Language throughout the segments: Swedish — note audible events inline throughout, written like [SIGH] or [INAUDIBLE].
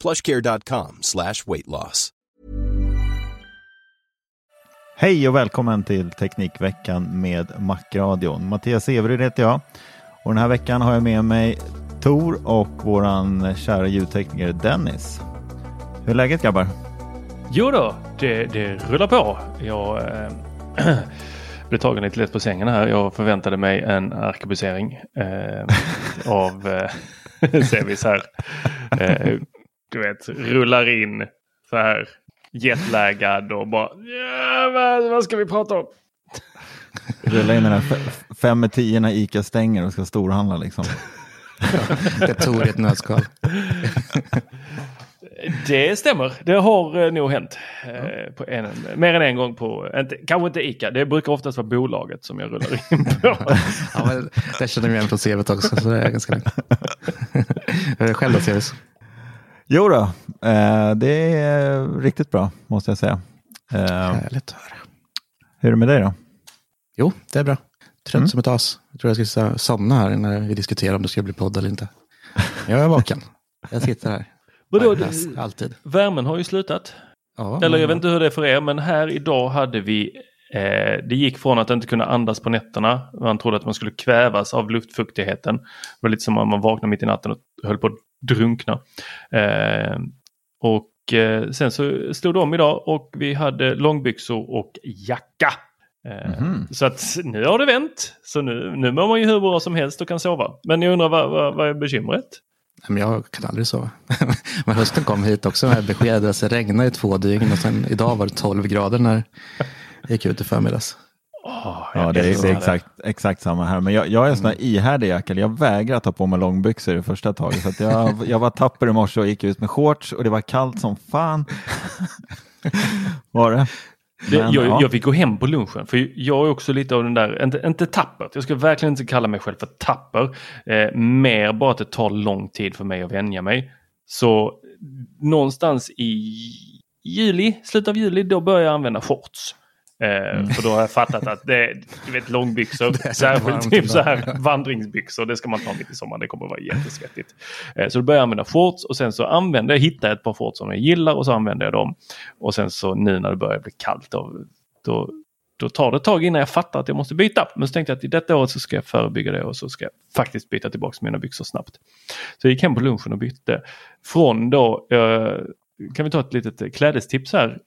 plushcare.com slash weight loss. Hej och välkommen till Teknikveckan med Macradion. Mattias Everyd heter jag och den här veckan har jag med mig Tor och våran kära ljudtekniker Dennis. Hur är läget grabbar? Jo då, det, det rullar på. Jag äh, [CLEARS THROAT] blev tagen lite lätt på sängen här. Jag förväntade mig en arkebusering äh, [LAUGHS] av [LAUGHS] äh, Sevis här. Du vet, rullar in så här jetlaggad och bara ja, vad, vad ska vi prata om? Rulla in den här fem med tio när Ica stänger och ska storhandla liksom. [LAUGHS] det tog ett nötskal. Det stämmer. Det har eh, nog hänt. Eh, på en, mer än en gång på, inte, kanske inte ICA, det brukar oftast vara bolaget som jag rullar in på. [LAUGHS] ja, men det känner vi igen från CVt också, så det är ganska lugnt. [LAUGHS] Själv då, Sevis? Jo då, eh, det är riktigt bra måste jag säga. Eh, Härligt att höra. Hur är det med dig då? Jo, det är bra. Trött mm. som ett as. Jag tror jag ska somna här när vi diskuterar om det ska bli podd eller inte. Jag är vaken. Jag sitter här. Vadå, alltid. Värmen har ju slutat. Ja, Eller jag vet inte hur det är för er, men här idag hade vi eh, det gick från att inte kunna andas på nätterna. Man trodde att man skulle kvävas av luftfuktigheten. Det var lite som om man vaknade mitt i natten och höll på att drunkna. Eh, och eh, sen så stod de idag och vi hade långbyxor och jacka. Mm. Så att nu har det vänt. Så nu, nu mår man ju hur bra som helst och kan sova. Men jag undrar vad, vad, vad är bekymret? jag kan aldrig sova. [LAUGHS] Men hösten kom hit också med besked. Det regnade i två dygn och sen idag var det 12 grader när jag gick ut i förmiddags. Oh, ja, det är, det är exakt, exakt samma här. Men jag, jag är en sån här mm. ihärdig jäkel. Jag vägrar ta på mig långbyxor i första taget. Så jag, jag var tapper i morse och gick ut med shorts och det var kallt som fan. [LAUGHS] var det? Det, Men, jag, ja. jag fick gå hem på lunchen för jag är också lite av den där, inte, inte tappert, jag ska verkligen inte kalla mig själv för tapper. Eh, mer bara att det tar lång tid för mig att vänja mig. Så någonstans i juli, slutet av juli, då börjar jag använda shorts. Eh, mm. För då har jag fattat att det du vet långbyxor, [LAUGHS] särskilt typ så här [LAUGHS] vandringsbyxor, det ska man ta mitt i sommaren, det kommer att vara jättesvettigt. Eh, så då börjar jag använda shorts och sen så använder jag, hittar ett par shorts som jag gillar och så använder jag dem. Och sen så nu när det börjar bli kallt då, då, då tar det ett tag innan jag fattar att jag måste byta. Men så tänkte jag att i detta året så ska jag förebygga det och så ska jag faktiskt byta tillbaka mina byxor snabbt. Så jag gick hem på lunchen och bytte från då, eh, kan vi ta ett litet klädestips här.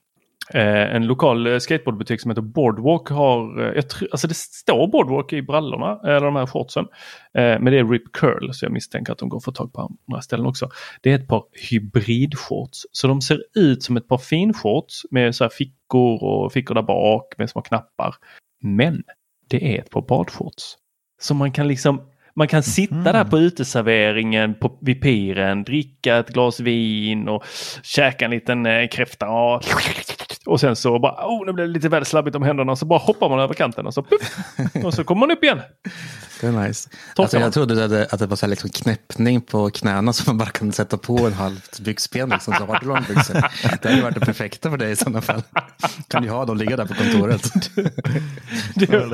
Eh, en lokal eh, skateboardbutik som heter Boardwalk har, eh, jag tror, alltså det står Boardwalk i brallorna, eller de här shortsen. men det är Rip Curl så jag misstänker att de går att få tag på andra ställen också. Det är ett par hybridshorts. Så de ser ut som ett par finshorts med så fickor och fickor där bak med små knappar. Men det är ett par badshorts. Så man kan liksom man kan sitta mm. där på uteserveringen på, vid piren, dricka ett glas vin och käka en liten eh, kräfta Och sen så bara, oh nu blev det lite väl slabbigt om händerna. Och så bara hoppar man över kanten och så, puff, [LAUGHS] och så kommer man upp igen. Det är nice. Alltså, jag trodde att det, var så liksom knäppning på knäna som man bara kunde sätta på en halv byxben. Liksom, så har du långbyxor. [LAUGHS] Det hade varit det perfekta för dig i sådana fall. Kan ju ha dem ligga där på kontoret. [LAUGHS] det, det,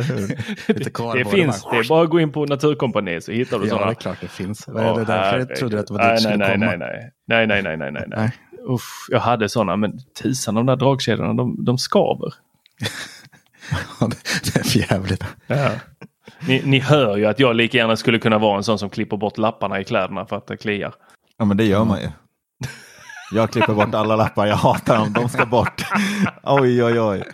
det finns, det är bara att gå in på Naturkompaniet så hittar du ja, sådana. Ja, det är klart det finns. Var det därför jag trodde att det var dit nej, nej, nej, nej, nej, nej, nej, nej, nej. Usch, jag hade sådana, men tusan de där dragkedjorna, de, de skaver. [LAUGHS] det är för jävligt. Ja. Ni, ni hör ju att jag lika gärna skulle kunna vara en sån som klipper bort lapparna i kläderna för att det kliar. Ja men det gör man ju. Jag klipper bort alla lappar, jag hatar dem, de ska bort. Oj, oj, oj.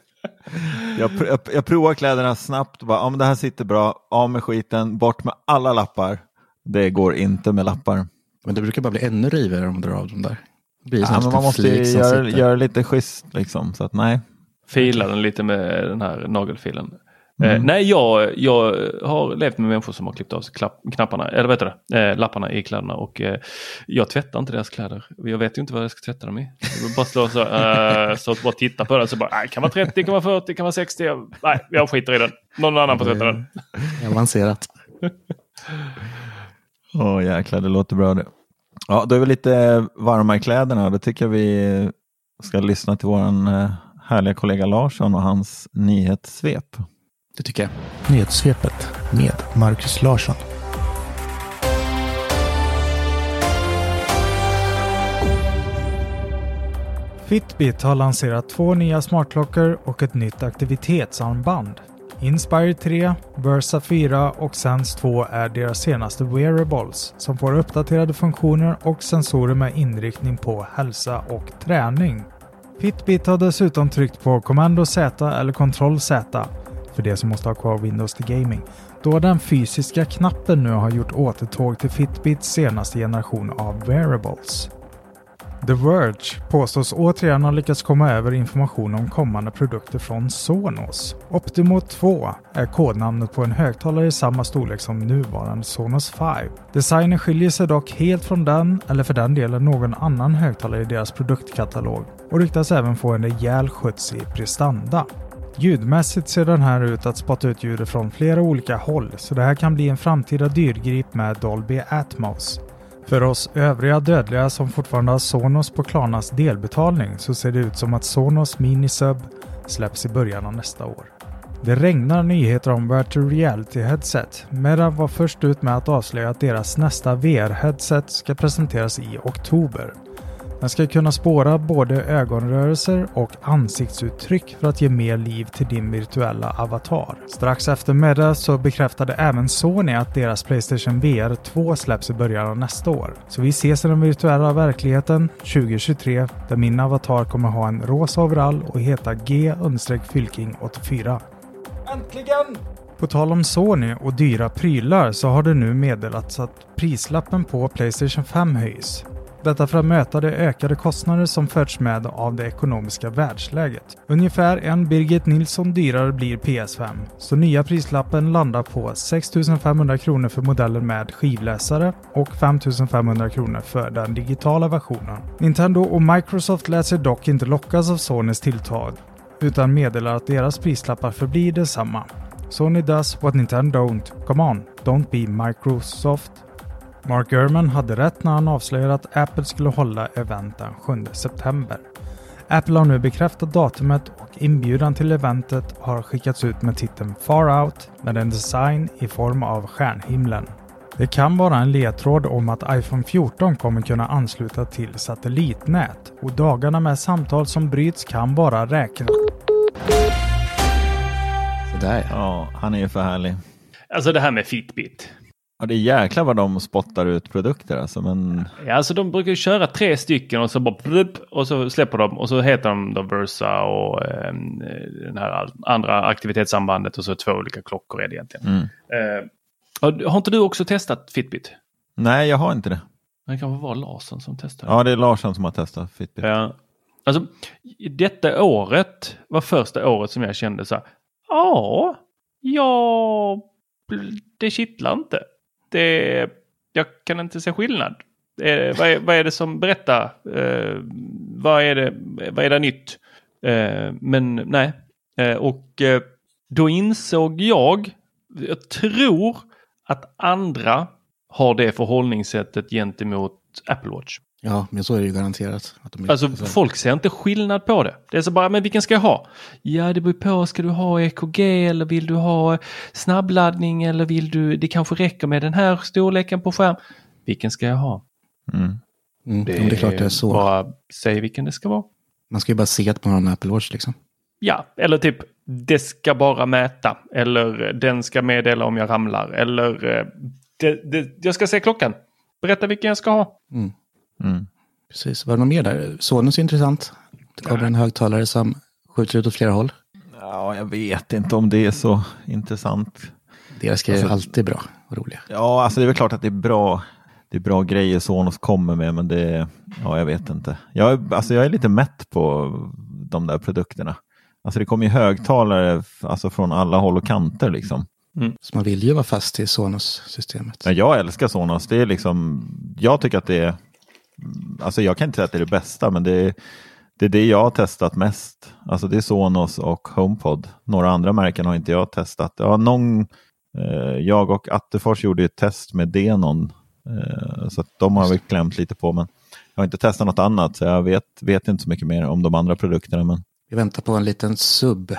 Jag, jag, jag provar kläderna snabbt, bara, om det här sitter bra, av med skiten, bort med alla lappar. Det går inte med lappar. Men det brukar bara bli ännu rivigare om man drar av dem där. Ja, men man måste göra, göra lite schysst liksom, så att nej. Fila den lite med den här nagelfilen. Eh, mm. Eh, nej, jag, jag har levt med människor som har klippt av sig klapp, knapparna, eller vet du eh, lapparna i kläderna och eh, jag tvättar inte deras kläder. Jag vet ju inte vad jag ska tvätta dem i. Jag bara slå så, eh, så att bara titta på den så bara, nej, kan vara 30, kan vara 40, kan vara 60. Nej, jag skiter i den. Någon annan får tvätta den. Avancerat. Åh oh, jäklar, det låter bra det. Ja, då är vi lite varma i kläderna. Då tycker jag vi ska lyssna till vår eh, härliga kollega Larsson och hans nyhetssvep. Det tycker jag. Nyhetssvepet med Marcus Larsson. Fitbit har lanserat två nya smartklockor och ett nytt aktivitetsarmband. Inspire 3, Versa 4 och Sense 2 är deras senaste wearables som får uppdaterade funktioner och sensorer med inriktning på hälsa och träning. Fitbit har dessutom tryckt på Commando Z eller Ctrl Z för det som måste ha kvar Windows till Gaming, då den fysiska knappen nu har gjort återtåg till Fitbits senaste generation av wearables. The Verge påstås återigen ha lyckats komma över information om kommande produkter från Sonos. Optimo 2 är kodnamnet på en högtalare i samma storlek som nuvarande Sonos 5. Designen skiljer sig dock helt från den, eller för den delen någon annan högtalare i deras produktkatalog och ryktas även få en rejäl skjuts i prestanda. Ljudmässigt ser den här ut att spotta ut ljudet från flera olika håll, så det här kan bli en framtida dyrgrip med Dolby Atmos. För oss övriga dödliga som fortfarande har Sonos på Klarnas delbetalning så ser det ut som att Sonos Minisub släpps i början av nästa år. Det regnar nyheter om Virtual Reality Headset. Meta var först ut med att avslöja att deras nästa VR-headset ska presenteras i oktober. Den ska kunna spåra både ögonrörelser och ansiktsuttryck för att ge mer liv till din virtuella avatar. Strax efter Meta så bekräftade även Sony att deras Playstation VR 2 släpps i början av nästa år. Så vi ses i den virtuella verkligheten 2023 där min avatar kommer ha en rosa overall och heta G-Fylking84. Äntligen! På tal om Sony och dyra prylar så har det nu meddelats att prislappen på Playstation 5 höjs. Detta för att möta de ökade kostnader som förts med av det ekonomiska världsläget. Ungefär en Birgit Nilsson dyrare blir PS5, så nya prislappen landar på 6 500 kronor för modellen med skivläsare och 5 500 kronor för den digitala versionen. Nintendo och Microsoft lät sig dock inte lockas av Sonys tilltag, utan meddelar att deras prislappar förblir detsamma. Sony does what Nintendo don't. Come on, don't be Microsoft Mark Gurman hade rätt när han avslöjade att Apple skulle hålla event den 7 september. Apple har nu bekräftat datumet och inbjudan till eventet har skickats ut med titeln Far Out med en design i form av stjärnhimlen. Det kan vara en ledtråd om att iPhone 14 kommer kunna ansluta till satellitnät och dagarna med samtal som bryts kan bara räkna. Sådär ja, han är ju för härlig. Alltså det här med Fitbit. Ja, det är jäklar vad de spottar ut produkter alltså. Men... Ja, alltså de brukar köra tre stycken och så bara och så släpper de och så heter de då Versa och eh, den här andra aktivitetssambandet och så två olika klockor är det egentligen. Mm. Eh, har inte du också testat Fitbit? Nej, jag har inte det. Det kanske var Larsson som testade. Ja, det är Larsson som har testat Fitbit. Ja. Alltså, detta året var första året som jag kände så här. Ja, ja, det kittlar inte det, jag kan inte se skillnad. Eh, vad, är, vad, är, det som berättar? Eh, vad, är det, vad är det nytt? Eh, men nej, eh, och eh, då insåg jag, jag tror att andra har det förhållningssättet gentemot Apple Watch. Ja, men så är det ju garanterat. Att de, alltså, alltså folk ser inte skillnad på det. Det är så bara, men vilken ska jag ha? Ja, det beror på. Ska du ha EKG eller vill du ha snabbladdning eller vill du, det kanske räcker med den här storleken på skärm. Vilken ska jag ha? Mm. Mm, det, det, är klart det är så. Bara säg vilken det ska vara. Man ska ju bara se att man har en Apple Watch liksom. Ja, eller typ det ska bara mäta. Eller den ska meddela om jag ramlar. Eller eh, det, det, jag ska se klockan. Berätta vilken jag ska ha. Mm. Mm. Precis, var det något mer där? Sonus är intressant. Det kommer en högtalare som skjuter ut åt flera håll. Ja, jag vet inte om det är så intressant. Deras grejer alltså, är alltid bra och roliga. Ja, alltså det är väl klart att det är bra. Det är bra grejer Sonos kommer med, men det, ja, jag vet inte. Jag, alltså jag är lite mätt på de där produkterna. Alltså det kommer ju högtalare alltså från alla håll och kanter liksom. Mm. Så man vill ju vara fast i Sonos-systemet. Ja, jag älskar Sonos. Det är liksom, jag tycker att det är, alltså jag kan inte säga att det är det bästa, men det är det, är det jag har testat mest. Alltså det är Sonos och HomePod. Några andra märken har inte jag testat. Ja, någon, eh, jag och Attefors gjorde ett test med Denon. Eh, så de har väl klämt lite på, men jag har inte testat något annat, så jag vet, vet inte så mycket mer om de andra produkterna. Men... Vi väntar på en liten sub.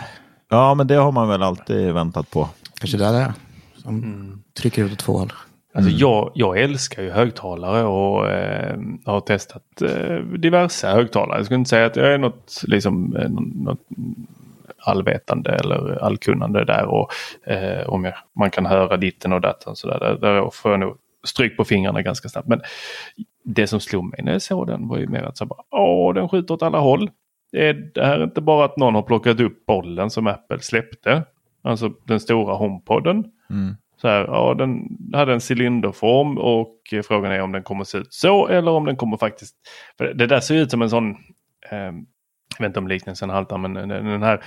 Ja, men det har man väl alltid väntat på. Kanske där det är. Som mm. trycker ut åt två håll. Alltså mm. jag, jag älskar ju högtalare och eh, har testat eh, diverse högtalare. Jag skulle inte säga att jag är något, liksom, eh, något allvetande eller allkunnande där och eh, om jag, man kan höra ditten och datten så där, där, där får jag nog stryk på fingrarna ganska snabbt. Men det som slog mig när jag såg den var ju mer att så bara, åh den skjuter åt alla håll. Det, är, det här är inte bara att någon har plockat upp bollen som Apple släppte. Alltså den stora HomePodden. Mm. Så här, ja, den hade en cylinderform och eh, frågan är om den kommer se ut så eller om den kommer faktiskt... För det där ser ut som en sån... Eh, jag vet inte om liknelsen haltar men den här...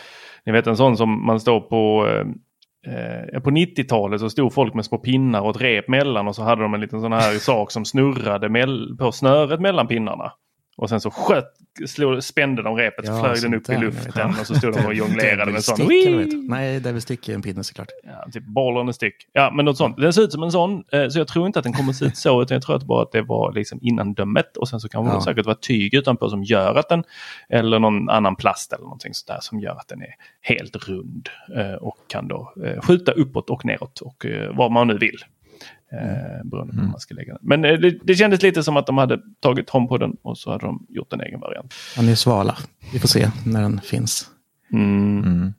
Ni vet en sån som man står på... Eh, eh på 90-talet så stod folk med små pinnar och ett rep mellan och så hade de en liten sån här sak som snurrade på snöret mellan pinnarna. Och sen så sköt, slog, spände de repet, ja, flög den upp i luften och så stod de och [LAUGHS] jonglerade med en sån. Nej, Devil Stick är en pinne såklart. Ja, typ bollen stick. Ja, men något sånt. Den ser ut som en sån, eh, så jag tror inte att den kommer se ut så, utan jag tror att bara att det var liksom innan dömet och sen så kan det ja. säkert vara tyg utanpå som gör att den, eller någon annan plast eller någonting sådär som gör att den är helt rund eh, och kan då eh, skjuta uppåt och neråt och vad man nu vill. Eh, beroende på hur man ska lägga den. Men eh, det, det kändes lite som att de hade tagit HomePoden och så hade de gjort en egen variant. Han är svala. Vi får se när den finns. Mm. Mm.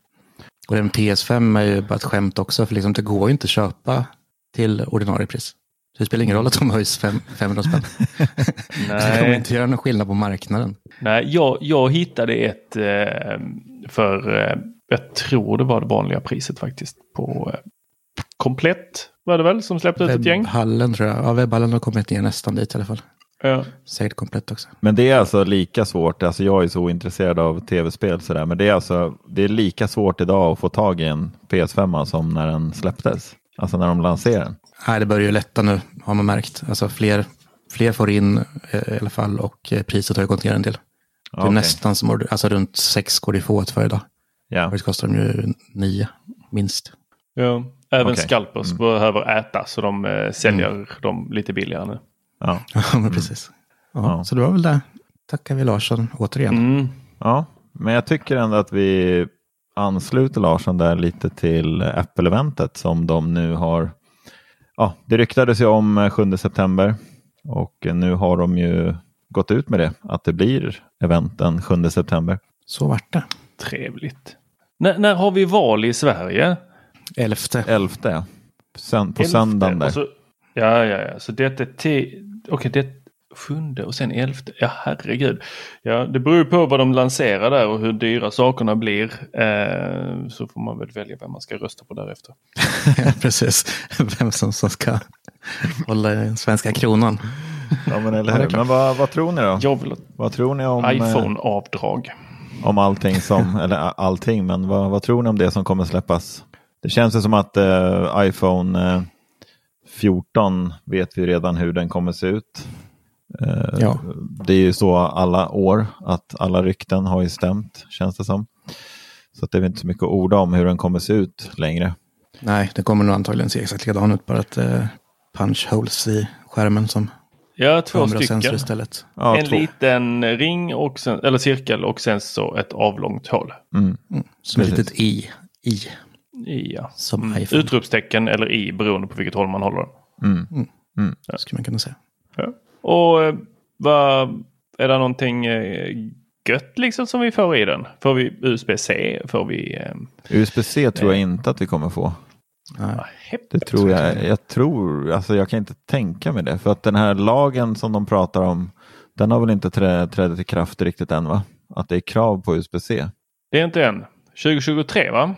Och den PS5 är ju bara ett skämt också, för liksom det går ju inte att köpa till ordinarie pris. Så det spelar ingen roll att de höjs 500 spänn. [LAUGHS] [LAUGHS] Nej. det kommer inte göra någon skillnad på marknaden. Nej, jag, jag hittade ett eh, för, eh, jag tror det var det vanliga priset faktiskt, på eh, komplett var det väl som släppte ut ett gäng? Webbhallen tror jag. Ja, webbhallen har kommit ner nästan dit i alla fall. Ja. Säkert komplett också. Men det är alltså lika svårt, alltså jag är så ointresserad av tv-spel sådär, men det är alltså det är lika svårt idag att få tag i en PS5 som när den släpptes. Alltså när de lanserade den. Nej, det börjar ju lätta nu har man märkt. Alltså fler, fler får in eh, i alla fall och eh, priset har ju gått ner en del. Det är okay. nästan som, alltså runt 6 går det få ett för idag. Ja. Det kostar de ju 9 minst. Ja, Även okay. scalpers mm. behöver äta så de eh, säljer mm. dem lite billigare nu. Ja, [LAUGHS] ja men precis. Ja, ja. Så det var väl det. Tackar vi Larsson återigen. Mm. Ja, men jag tycker ändå att vi ansluter Larsson där lite till Apple-eventet som de nu har. Ja, det ryktades ju om 7 september och nu har de ju gått ut med det att det blir event den 7 september. Så vart det. Trevligt. N när har vi val i Sverige? Elfte. Elfte. Sen, på söndagen Så, ja, ja, ja. Så det är till... Okej, det är sjunde och sen elfte. Ja, herregud. Ja, det beror på vad de lanserar där och hur dyra sakerna blir. Eh, så får man väl välja vem man ska rösta på därefter. [LAUGHS] Precis, vem som, som ska hålla den svenska kronan. Ja, men eller hur. Men vad, vad tror ni då? Jag vill vad tror ni om iPhone-avdrag? Om allting som, eller allting, men vad, vad tror ni om det som kommer släppas det känns som att eh, iPhone eh, 14 vet vi redan hur den kommer se ut. Eh, ja. Det är ju så alla år att alla rykten har ju stämt känns det som. Så att det är inte så mycket att orda om hur den kommer se ut längre. Nej, det kommer nog antagligen se exakt likadan ut. Bara ett eh, punch holes i skärmen som Ja, två stycken. Istället. Ja, en två. liten ring och sen, eller cirkel och sen så ett avlångt hål. Mm. Mm. Som ett litet i. I. Ja. Som mm. Utropstecken eller i beroende på vilket håll man håller. Mm. Mm. Mm. Ja. skulle man kunna säga. Ja. Och eh, vad, är det någonting eh, gött liksom som vi får i den? Får vi USB-C? Får vi... Eh, USB-C tror jag inte att vi kommer få. Nej, det tror jag. Jag tror, alltså jag kan inte tänka mig det. För att den här lagen som de pratar om, den har väl inte trätt i kraft riktigt än va? Att det är krav på USB-C. Det är inte än. 2023 va?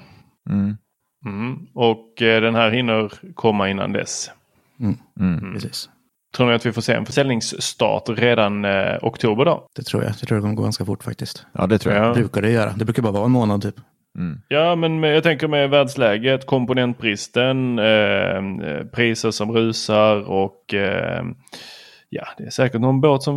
Mm. Mm. Och eh, den här hinner komma innan dess. Mm. mm. mm. Precis. Tror ni att vi får se en försäljningsstart redan eh, oktober då? Det tror jag. Jag tror det kommer gå ganska fort faktiskt. Ja, det tror jag. Det brukar det göra. Det brukar bara vara en månad typ. Mm. Ja, men med, jag tänker med världsläget, komponentbristen, eh, eh, priser som rusar och eh, ja, det är säkert någon båt som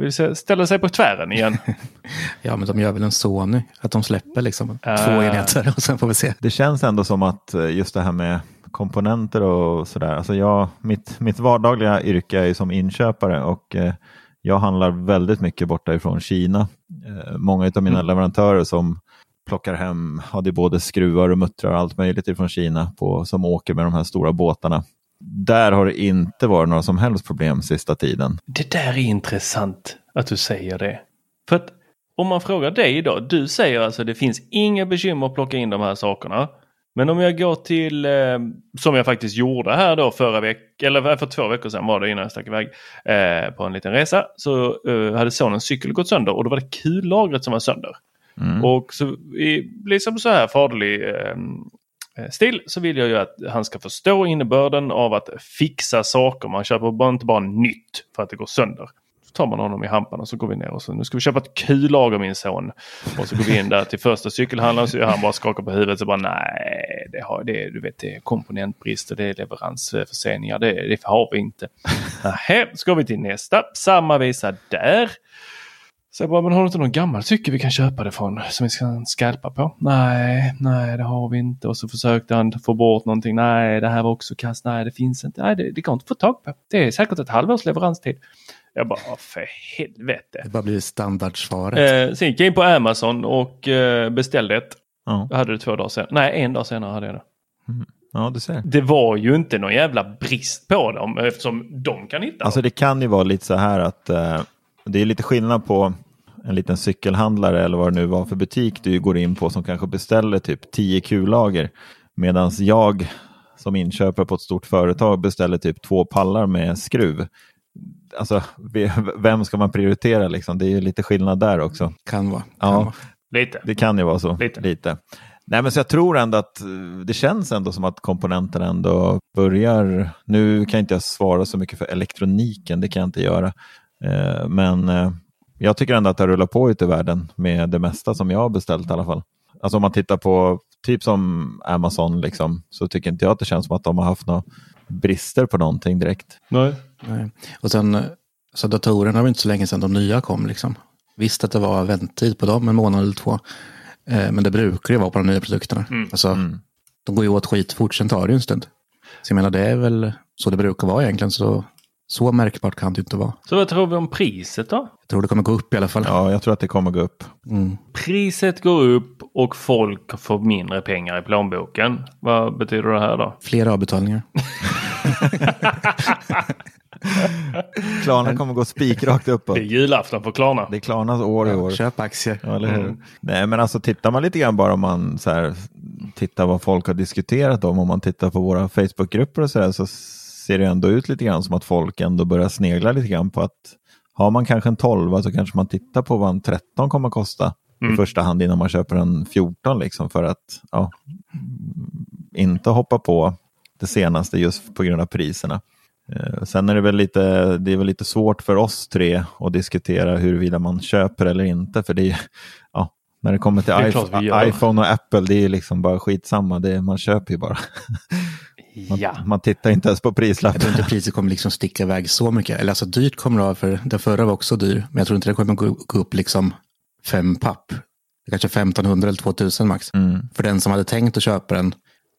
vill, ställa sig på tvären igen. [LAUGHS] ja, men de gör väl en Sony, att de släpper liksom uh. två enheter och sen får vi se. Det känns ändå som att eh, just det här med komponenter och sådär. Alltså jag, mitt, mitt vardagliga yrke är som inköpare och eh, jag handlar väldigt mycket borta ifrån Kina. Eh, många av mina mm. leverantörer som plockar hem, ja, det är både skruvar och muttrar och allt möjligt ifrån Kina på, som åker med de här stora båtarna. Där har det inte varit några som helst problem sista tiden. Det där är intressant att du säger det. För att om man frågar dig idag, du säger alltså det finns inga bekymmer att plocka in de här sakerna. Men om jag går till, eh, som jag faktiskt gjorde här då förra veckan, eller för två veckor sedan var det innan jag stack iväg eh, på en liten resa. Så eh, hade sonens cykel gått sönder och då var det kullagret som var sönder. Mm. Och så i liksom så här faderlig eh, Eh, still så vill jag ju att han ska förstå innebörden av att fixa saker. Man köper bara inte bara nytt för att det går sönder. Så tar man honom i hampan och så går vi ner och så nu ska vi köpa ett kullager min son. Och så går vi in där till första cykelhandlaren så han bara skakar på huvudet och bara nej, det, har, det, du vet, det är komponentbrister, det är leveransförseningar, det, det har vi inte. [LAUGHS] Nähä, så går vi till nästa, samma visa där. Så jag bara, men har du inte någon gammal cykel vi kan köpa det från som vi ska skalpa på? Nej, nej det har vi inte. Och så försökte han få bort någonting. Nej, det här var också kast. Nej, det finns inte. Nej, det, det går inte att få tag på. Det är säkert ett halvårs leveranstid. Jag bara, för helvete. Det bara blir standardsvaret. Eh, sen gick jag in på Amazon och eh, beställde ett. Ja. Jag hade det två dagar senare. Nej, en dag senare hade jag det. Mm. Ja, du ser. Det var ju inte någon jävla brist på dem eftersom de kan hitta Alltså dem. det kan ju vara lite så här att eh, det är lite skillnad på en liten cykelhandlare eller vad det nu var för butik du går in på som kanske beställer typ 10 kullager. Medan jag som inköpare på ett stort företag beställer typ två pallar med skruv. Alltså, vem ska man prioritera liksom? Det är ju lite skillnad där också. Kan vara. Kan ja, vara. Lite. Det kan ju vara så. Lite. lite. Nej, men så jag tror ändå att det känns ändå som att komponenterna ändå börjar. Nu kan inte jag svara så mycket för elektroniken, det kan jag inte göra. Eh, men eh, jag tycker ändå att det rullar på ute i världen med det mesta som jag har beställt i alla fall. Alltså om man tittar på typ som Amazon liksom, så tycker inte jag att det känns som att de har haft några brister på någonting direkt. Nej. Nej. Och sen, så datorerna var inte så länge sedan de nya kom. Liksom. Visst att det var väntetid på dem, en månad eller två. Eh, men det brukar ju vara på de nya produkterna. Mm. Alltså, mm. De går ju åt skitfort, sen tar det ju en stund. Så jag menar, det är väl så det brukar vara egentligen. Så så märkbart kan det inte vara. Så vad tror vi om priset då? Jag tror det kommer gå upp i alla fall. Ja, jag tror att det kommer gå upp. Mm. Priset går upp och folk får mindre pengar i plånboken. Vad betyder det här då? Fler avbetalningar. [LAUGHS] Klarna kommer gå spikrakt uppåt. Det är julafton för Klarna. Det är Klarnas år i år. Köp aktier. Ja, eller hur? Mm. Nej, men alltså tittar man lite grann bara om man så här, tittar vad folk har diskuterat om, om man tittar på våra Facebookgrupper och så där, så ser det ändå ut lite grann som att folk ändå börjar snegla lite grann på att har man kanske en 12 så kanske man tittar på vad en 13 kommer att kosta mm. i första hand innan man köper en 14 liksom för att ja, inte hoppa på det senaste just på grund av priserna. Eh, sen är det väl lite, det är väl lite svårt för oss tre att diskutera huruvida man köper eller inte. För det är, ja, när det kommer till det iPhone, iPhone, och Apple, det är liksom bara skitsamma. Det, man köper ju bara. [LAUGHS] Man, Ja. man tittar inte ens på Jag tror prislappen. inte priset kommer liksom sticka iväg så mycket. Eller alltså dyrt kommer det vara, för den förra var också dyr. Men jag tror inte det kommer gå gå upp liksom fem papp. Kanske 1500 eller 2000 max. Mm. För den som hade tänkt att köpa den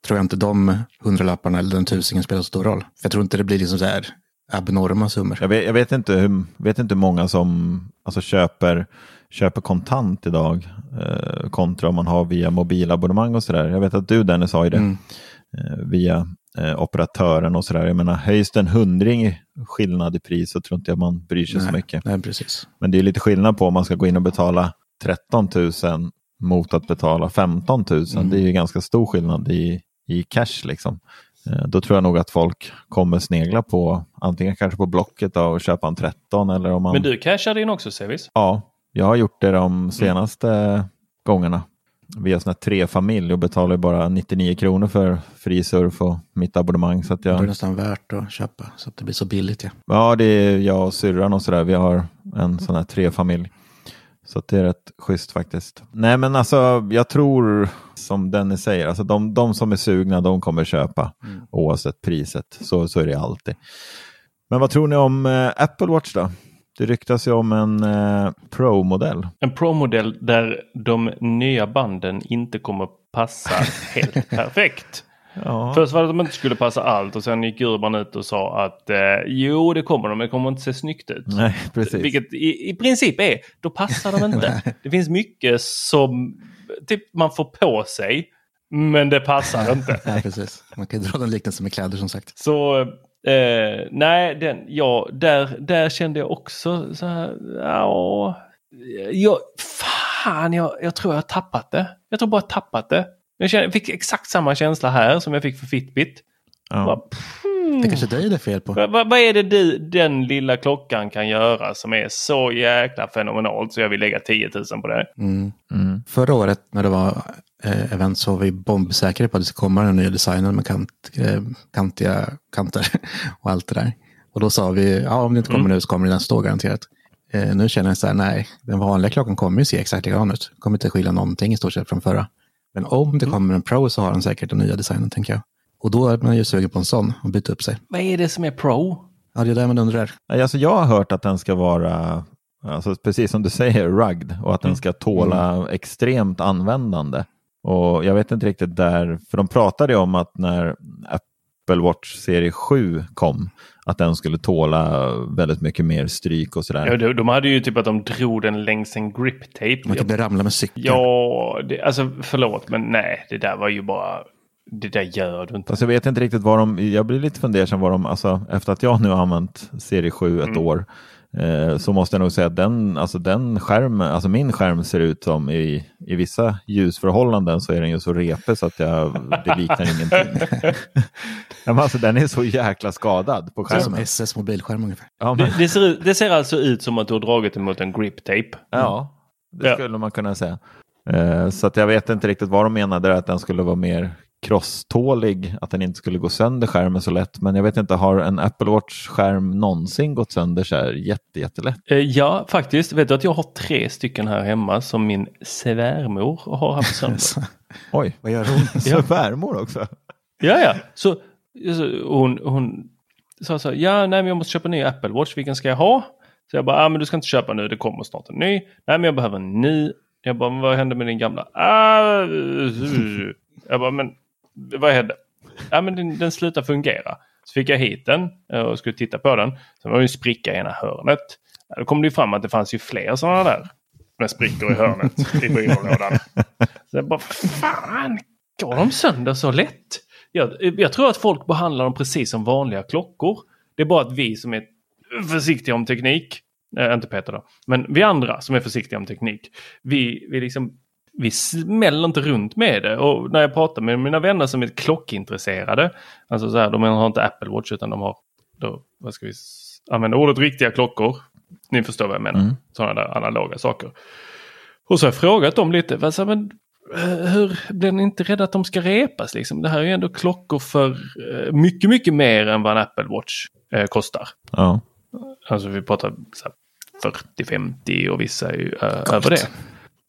tror jag inte de hundralapparna eller den tusingen spelar så stor roll. För jag tror inte det blir liksom så här abnorma summor. Jag vet, jag vet inte hur, vet inte hur många som alltså, köper, köper kontant idag eh, kontra om man har via mobilabonnemang och sådär. Jag vet att du Dennis har ju det Mm. eh, via eh, operatören och sådär. Jag menar höjs det en hundring skillnad i pris så tror inte jag man bryr sig så mycket. Nej, precis. Men det är lite skillnad på om man ska gå in och betala 13 000 mot att betala 15 000. Mm. Det är ju ganska stor skillnad i, i cash liksom. Eh, Då tror jag nog att folk kommer snegla på antingen kanske på Blocket då och köpa en 13 eller om man... Men du cashade in också Sevis? Ja, jag har gjort det de senaste gångerna. Via sån här trefamilj och betalar bara 99 kronor för fri surf och mitt abonnemang. Så att Det är jag, nästan värt att köpa så att det blir så billigt. Ja. ja, det är jag och syrran och sådär. Vi har en sån här trefamilj. Så det är rätt schysst faktiskt. Nej men alltså jag tror som Dennis säger, alltså de, de som är sugna de kommer köpa oavsett priset. Så, så är det alltid. Men vad tror ni om eh, Apple Watch då? Det ryktas ju om en eh, Pro-modell. En Pro-modell där de nya banden inte kommer passa [LAUGHS] helt perfekt. Ja. Först var det att de inte skulle passa allt och sen gick Urban ut och sa att eh, jo det kommer de men det kommer inte se snyggt ut. Nej, precis. Vilket i, i princip är, då passar de inte. [LAUGHS] det finns mycket som typ, man får på sig men det passar [LAUGHS] inte. Nej, precis. Man kan dra den liknelsen med kläder som sagt. Så eh, nej, den, ja, där, där kände jag också så här, ja, jag, fan jag, jag tror jag har tappat det. Jag tror bara jag tappat det. Jag, fick exakt samma känsla här som jag fick för Fitbit. Ja. Bara, Det är kanske dig det är fel på. Vad, vad, vad är det du, den lilla klockan kan göra som är så jäkla fenomenalt så jag vill lägga 10 000 på det? Mm. Mm. Förra året när det var eh, event så var vi bombsäkra på att det skulle komma den nya designen med kant, eh, kantiga kanter [LAUGHS] och allt det där. Och då sa vi, ja om det inte kommer Mm. nu så kommer det nästa år garanterat. Eh, nu känner jag så här, nej, den vanliga klockan kommer ju se exakt likadan ut. Kommer inte skilja någonting i stort sett från förra. Men om det kommer en Pro så har den säkert den nya designen tänker jag. Och då är man ju sugen på en sån och byta upp sig. Vad är det som är Pro? Ja, det är det man undrar. Nej, Alltså jag har hört att den ska vara, alltså precis som du säger, rugged och att den ska tåla extremt användande. Och jag vet inte riktigt där, för de pratade ju om att när Apple Watch serie 7 kom, att den skulle tåla väldigt mycket mer stryk och sådär. Ja, de, de hade ju typ att de drog den längs en grip tape. Man kan bli ramla med cykeln. Ja, det, alltså förlåt men nej, det där var ju bara... Det där gör du inte. Fast jag vet inte riktigt vad de, jag blir lite fundersam vad de, alltså efter att jag nu har använt serie 7 ett år, eh, så måste jag nog säga att den, alltså den skärmen, alltså min skärm ser ut som i, i vissa ljusförhållanden så är den ju så repig så att jag, det liknar ingenting. [LAUGHS] ja, men alltså den är så jäkla skadad på Det är som skärmen. SS mobilskärm ungefär. Ja, men, Det, det, ser, det ser alltså ut som att du har dragit den mot en grip tape. ja det Ja. skulle man kunna säga. Eh, så att jag vet inte riktigt vad de menade, att den skulle vara mer crosstålig, att den inte skulle gå sönder skärmen så lätt. Men jag vet inte, har en Apple Watch-skärm någonsin gått sönder så här jätte, jättelätt? Eh, Ja, faktiskt. Vet du att jag har tre stycken här hemma som min svärmor har haft sönder. [LAUGHS] Oj, Vad gör hon? [LAUGHS] så värmor också? ja, ja. Så, så hon, hon sa så här, ja, nej, men jag måste köpa en ny Apple Watch. Vilken ska jag ha? Så jag bara, ah, men du ska inte köpa nu. Det kommer snart en ny. Nej, men jag behöver en ny. Jag bara, men vad hände med din gamla? Ah, [LAUGHS] jag bara, men vad hände? Ja, men den, den slutade fungera. Så fick jag hit den eh, och skulle titta på den. Sen var det en spricka i ena hörnet. Ja, Då kom det ju fram att det fanns ju fler sådana där med sprickor i hörnet i byrålådan. Så jag bara, fan, går de sönder så lätt? Jag, jag tror att folk behandlar dem precis som vanliga klockor. Det är bara att vi som är försiktiga om teknik, äh, inte Peter då, men vi andra som är försiktiga om teknik, vi, vi liksom vi smäller inte runt med det. Och när jag pratar med mina vänner som är klockintresserade, alltså så här, de har inte Apple Watch utan de har, då, vad ska vi använda ordet riktiga klockor. Ni förstår vad jag menar. Mm. Sådana där analoga saker. Och så har jag frågat dem lite, vad, så, här, men, eh, hur blir ni inte rädda att de ska repas? Liksom? Det här är ju ändå klockor för eh, mycket, mycket mer än vad en Apple Watch eh, kostar. Ja. Alltså vi pratar så här 40-50 och vissa är ju eh, över det.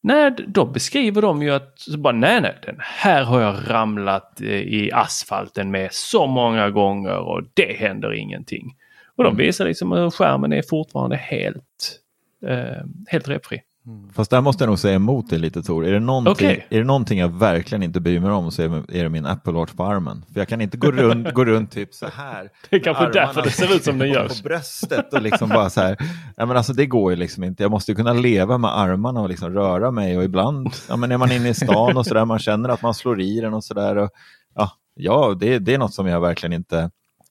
Nej, då beskriver de ju att bara, nej, nej, den här har jag ramlat eh, i asfalten med så många gånger och det händer ingenting. Och de mm. visar liksom att skärmen är fortfarande helt, eh, helt repfri. Mm. Fast där måste jag nog säga emot dig lite Tor. Är det, någonting, okay. är det någonting jag verkligen inte bryr mig om så är det min Apple Watch på armen. För jag kan inte gå runt, gå runt typ så här. [LAUGHS] Det är kanske därför det ser ut som den gör. På bröstet och liksom bara så här. Ja, men alltså, det går ju liksom inte. Jag måste ju kunna leva med armarna och liksom röra mig och ibland ja, men är man inne i stan och så där man känner att man slår i den och så där. Ja, ja det, det är något som jag verkligen inte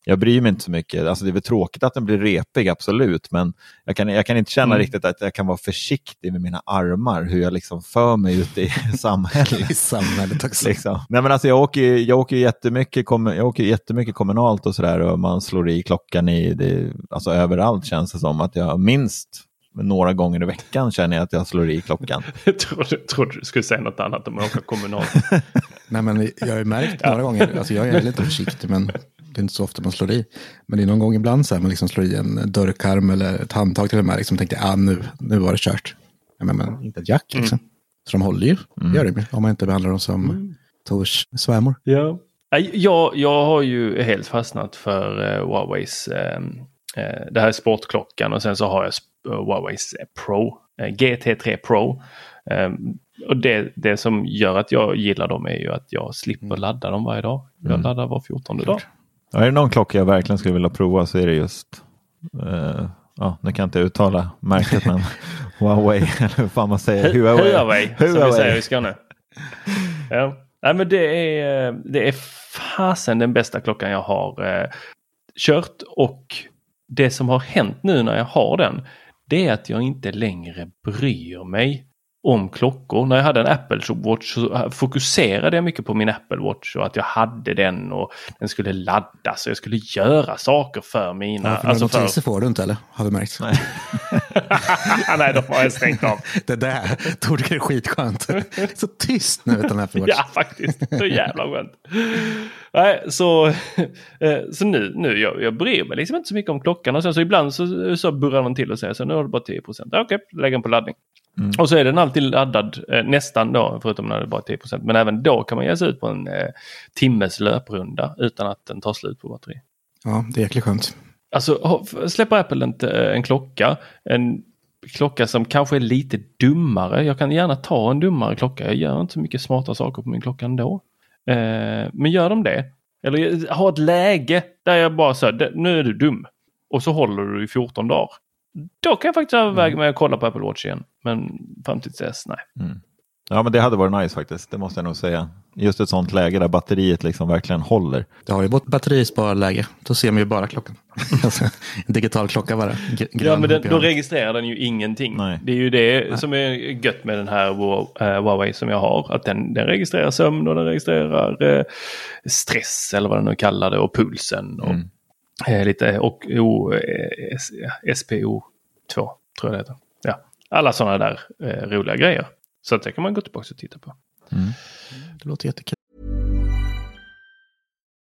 jag bryr mig inte så mycket. Alltså det är väl tråkigt att den blir repig, absolut, men jag kan, jag kan inte känna mm. riktigt att jag kan vara försiktig med mina armar, hur jag liksom för mig ute i [LAUGHS] samhället. I samhället också. Liksom. Nej, men alltså jag, åker, jag, åker jättemycket, jag åker jättemycket kommunalt och sådär och man slår i klockan i, det, alltså överallt känns det som att jag minst några gånger i veckan känner jag att jag slår i klockan. [LAUGHS] jag trodde, trodde du skulle säga något annat om att åka kommunalt. [LAUGHS] Nej, men jag har ju märkt några gånger, alltså jag är lite försiktig, men det är inte så ofta man slår i. Men det är någon gång ibland så här man liksom slår i en dörrkarm eller ett handtag till och med. Liksom tänkte ah, nu, nu var det kört. Men, men inte ett jack liksom. Mm. Så de håller ju, mm. gör det om man inte behandlar dem som mm. Tors svärmor. Ja. Jag, jag har ju helt fastnat för uh, Huaweis, uh, uh, det här är sportklockan och sen så har jag uh, Huaweis Pro, GT3 Pro. Um, och det, det som gör att jag gillar dem är ju att jag slipper mm. ladda dem varje dag. Jag mm. laddar var 14 dag. Ja, är det någon klocka jag verkligen skulle vilja prova så är det just, uh, ja, nu kan jag inte uttala märket men [LAUGHS] Huawei, eller hur fan man säger, Huawei. Huawei, Huawei. som vi säger i Skåne. ja. Nej, men det är, det är fasen den bästa klockan jag har uh, kört och det som har hänt nu när jag har den det är att jag inte längre bryr mig om klockor. När jag hade en Apple Watch så fokuserade jag mycket på min Apple Watch och att jag hade den och den skulle laddas och jag skulle göra saker för mina... Ja, för alltså för... notiser får du inte eller? Har vi märkt? Nej, [LAUGHS] Nej de har jag stängt av. [LAUGHS] det där tog det är skitskönt. [LAUGHS] så tyst nu utan Apple Watch. ja, faktiskt. Så jävla skönt. Nej, så, [LAUGHS] eh, så nu, nu jag, jag bryr mig liksom inte så mycket om klockan och sen så ibland så, så burrar den till och säger så nu har du bara 10 procent. Okej, okay, lägg den på laddning. Mm. Och så är den alltid laddad, eh, nästan då, förutom när det bara är 10 Men även då kan man ge sig ut på en eh, timmes löprunda utan att den tar slut på batteri. Ja, det är jäkligt skönt. Alltså släpper Apple inte eh, en klocka, en klocka som kanske är lite dummare. Jag kan gärna ta en dummare klocka. Jag gör inte så mycket smarta saker på min klocka ändå. Eh, men gör de det, eller ha ett läge där jag bara säger nu är du dum. Och så håller du i 14 dagar. Då kan jag faktiskt överväga mm. med att kolla på Apple Watch igen. Men fram till dess, nej. Mm. Ja, men det hade varit nice faktiskt. Det måste jag nog säga. Just ett sånt läge där batteriet liksom verkligen håller. Det har ju ett batterisparläge. Då ser man ju bara klockan. [LAUGHS] alltså, digital klocka bara. Grön, ja, men den, då registrerar den ju ingenting. Nej. Det är ju det nej. som är gött med den här Huawei som jag har. Att den, den registrerar sömn och den registrerar uh, stress eller vad den nu kallar det och pulsen. Och, mm. uh, lite och o, SPO2 tror jag det heter. Ja, alla sådana där roliga grejer. Så det kan man gå tillbaka och titta på. Mm. Det låter jättekul.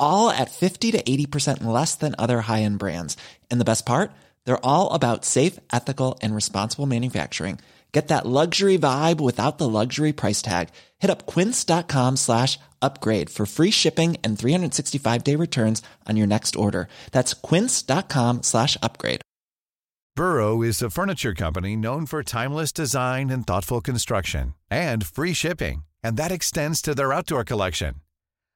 all at 50 to 80% less than other high-end brands. And the best part? They're all about safe, ethical, and responsible manufacturing. Get that luxury vibe without the luxury price tag. Hit up quince.com slash upgrade for free shipping and 365-day returns on your next order. That's quince.com slash upgrade. Burrow is a furniture company known for timeless design and thoughtful construction and free shipping and that extends to their outdoor collection.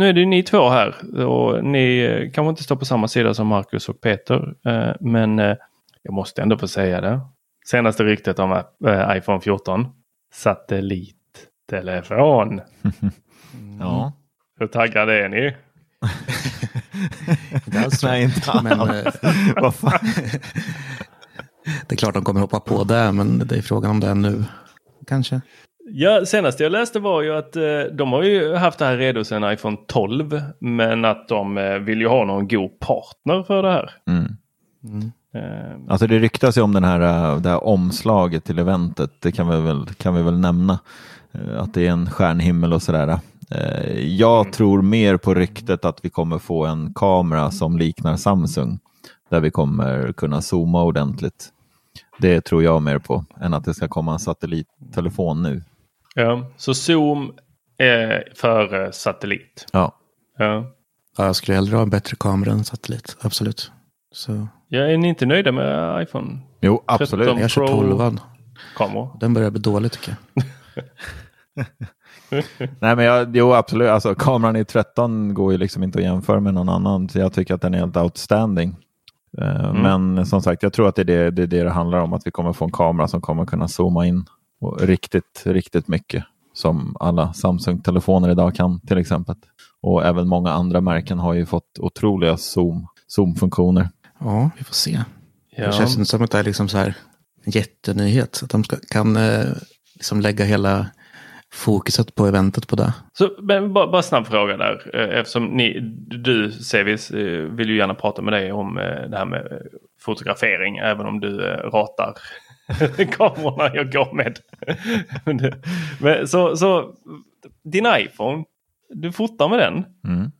nu är det ni två här och ni eh, kanske inte står på samma sida som Marcus och Peter. Eh, men eh, jag måste ändå få säga det. Senaste ryktet om iPhone 14. Satellittelefon. [LAUGHS] ja. Hur taggade är ni? [LAUGHS] Nej, inte men, [LAUGHS] vad fan? det är klart de kommer hoppa på det, men det är frågan om det är nu. Kanske. Ja, senast jag läste var ju att eh, de har ju haft det här redo sedan iPhone 12. Men att de eh, vill ju ha någon god partner för det här. Mm. Mm. Eh. Alltså det ryktas ju om den här, eh, det här omslaget till eventet. Det kan vi väl, kan vi väl nämna. Eh, att det är en stjärnhimmel och sådär. Eh, jag mm. tror mer på ryktet att vi kommer få en kamera som liknar Samsung. Där vi kommer kunna zooma ordentligt. Det tror jag mer på än att det ska komma en satellittelefon nu. Ja, så Zoom är före satellit. Ja. ja. Ja, jag skulle hellre ha en bättre kamera än satellit, absolut. Så. Ja, är ni inte nöjda med iPhone? Jo, absolut. Jag kör 12 Kamera. Den börjar bli dålig tycker jag. [LAUGHS] Nej, men jag, jo, absolut. Alltså, kameran i 13 går ju liksom inte att jämföra med någon annan. Så jag tycker att den är helt outstanding. Uh, mm. Men som sagt, jag tror att det är det, det är det det handlar om. Att vi kommer få en kamera som kommer kunna zooma in och riktigt, riktigt mycket som alla Samsung-telefoner idag kan till exempel. Och även många andra märken har ju fått otroliga zoom, zoom-funktioner. Ja, vi får se. Ja. Det känns inte som att det är liksom så här en jättenyhet. Att de ska, kan eh, liksom lägga hela fokuset på eventet på det. Så, men bara, bara snabb fråga där. Eh, eftersom ni, du Sevis eh, vill ju gärna prata med dig om det här med fotografering. Även om du ratar [LAUGHS] kamerorna jag går med. Men, så, så din iPhone, du fotar med den. Mm.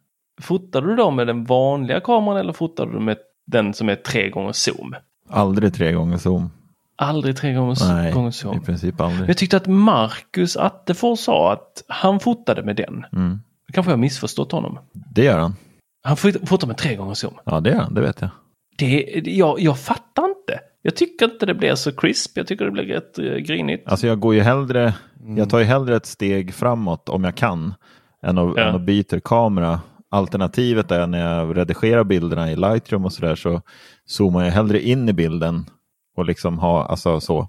Fotar du då med den vanliga kameran eller fotar du med den som är tre gånger zoom? Aldrig tre gånger zoom. Aldrig tre gånger, Nej, gånger zoom? i princip aldrig. Jag tyckte att Marcus Attefors sa att han fotade med den. Mm. Kanske jag missförstått honom. Det gör han. Han fotar med tre gånger zoom? Ja, det gör han, det vet jag. Det, jag, jag fattar inte. Jag tycker inte det blir så crisp. Jag tycker det blir rätt uh, grinigt. Alltså jag går ju hellre, mm. jag tar ju hellre ett steg framåt om jag kan än att, ja. än att byta kamera. Alternativet är när jag redigerar bilderna i Lightroom och sådär så zoomar jag hellre in i bilden och liksom ha, alltså så.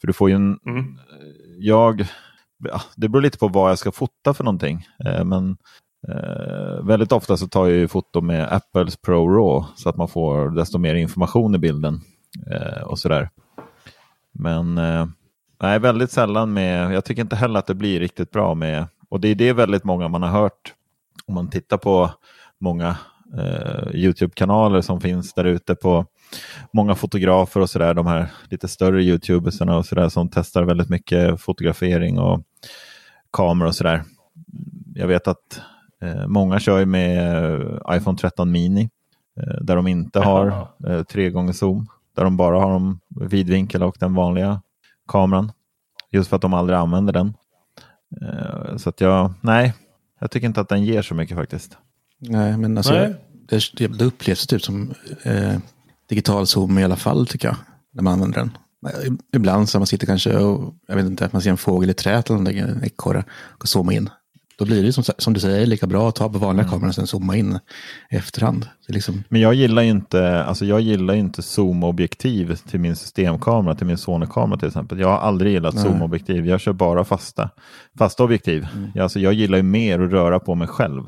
För du får ju en, mm. jag, det beror lite på vad jag ska fota för någonting. Eh, men eh, väldigt ofta så tar jag ju foto med Apples Pro RAW så att man får desto mer information i bilden eh, och sådär. Men eh, nej, väldigt sällan med, jag tycker inte heller att det blir riktigt bra med, och det är det väldigt många man har hört om man tittar på många eh, Youtube-kanaler som finns där ute på många fotografer och sådär, de här lite större YouTubersarna och sådär som testar väldigt mycket fotografering och kameror och sådär. Jag vet att eh, många kör med iPhone 13 Mini eh, där de inte har eh, tre gånger zoom där de bara har de vidvinkel och den vanliga kameran. Just för att de aldrig använder den. Uh, så att jag, nej, jag tycker inte att den ger så mycket faktiskt. Nej, men alltså, nej. Det, det upplevs typ som eh, digital zoom i alla fall tycker jag, när man använder den. Ibland så man sitter kanske och, jag vet inte, man ser en fågel i träet eller en ekorre, och zoomar in. Då blir det som, som du säger lika bra att ta på vanliga mm. kameran och sen zooma in i efterhand. Liksom... Men jag gillar ju inte, alltså jag gillar inte zoomobjektiv till min systemkamera, till min Sony-kamera till exempel. Jag har aldrig gillat Nej. zoomobjektiv, jag kör bara fasta, fasta objektiv. Mm. Jag, alltså jag gillar ju mer att röra på mig själv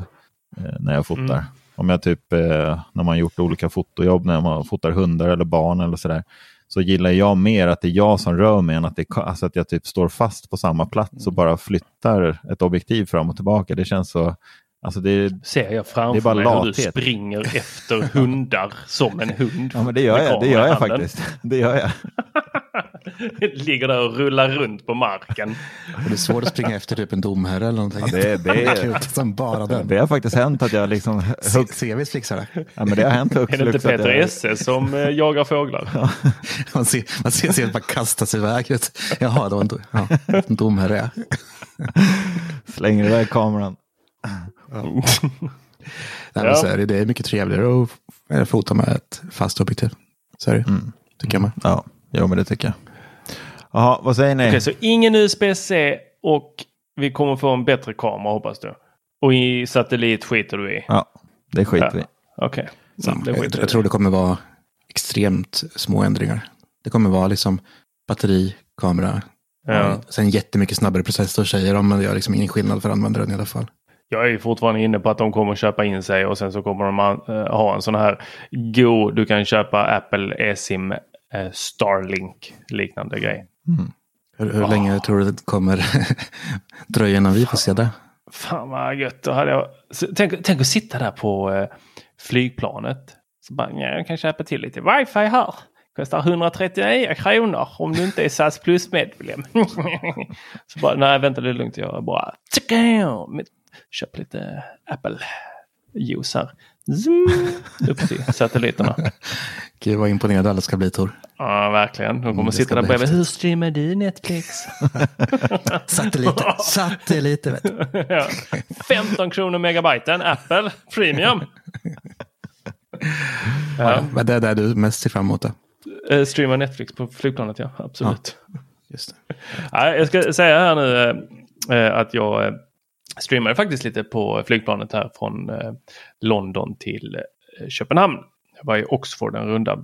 eh, när jag fotar. Mm. Om jag typ, eh, när man gjort olika fotojobb, när man fotar hundar eller barn eller sådär så gillar jag mer att det är jag som rör mig än att, det, alltså att jag typ står fast på samma plats och bara flyttar ett objektiv fram och tillbaka. Det känns så... Alltså det, Ser jag framför mig hur du springer efter hundar som en [LAUGHS] hund. Ja, men det gör jag, det gör jag faktiskt. [LAUGHS] Det gör jag. [LAUGHS] [LAUGHS] Ligger där och rullar runt på marken. det är svårt att springa efter typ en domherre eller någonting. Ja, det, det, är, som bara den. det har faktiskt hänt att jag liksom... Sevis fixar det. Ja, men det har hänt Är det inte Peter jag... Esse som äh, jagar fåglar? Ja. [LAUGHS] man ser, man ser, ser bara kastas iväg. Jaha, det var en, ja, en domherre. [LAUGHS] Slänger iväg kameran. Ja. Nej, ja. så är det, det är mycket trevligare att fota med ett fast objektiv. Så är det, mm. tycker jag med. Ja. Jo, men det tycker jag. Jaha, vad säger ni? Okej, så ingen USB-C och vi kommer få en bättre kamera hoppas du. Och i satellit skiter du i? Ja, det skiter vi Okej. Okay. Jag, jag tror det kommer vara extremt små ändringar. Det kommer vara liksom batteri, kamera, ja. sen jättemycket snabbare processor säger de, men det gör liksom ingen skillnad för användaren i alla fall. Jag är fortfarande inne på att de kommer köpa in sig och sen så kommer de ha en sån här Go, du kan köpa Apple eSIM eh, Starlink liknande grej. Mm. Hur, hur oh. länge tror du det kommer [LAUGHS] dröja innan vi får se det? Fan vad gött. Då hade jag... tänk, tänk att sitta där på eh, flygplanet. Så bara, ja, jag kan köpa till lite wifi här. Kostar 139 kronor om du inte är SAS Plus-medlem. [LAUGHS] så bara, nej vänta det är lugnt. Jag bara, köp lite Apple-juice här. Zoom, upp till satelliterna. [LAUGHS] Gud vad imponerade alla ska bli Tor. Ja verkligen. De kommer mm, sitta där bredvid. Hur streamar du Netflix? [LAUGHS] satelliter. Satelliter vet du. [LAUGHS] ja. 15 kronor megabyten. Apple Premium. ja. Vad är det du mest ser fram emot då? Uh, streama Netflix på flygplanet ja. Absolut. Ja. Just det. Ja, jag ska säga här nu uh, att jag uh, streamade faktiskt lite på flygplanet här från London till Köpenhamn. Jag var i Oxford en runda.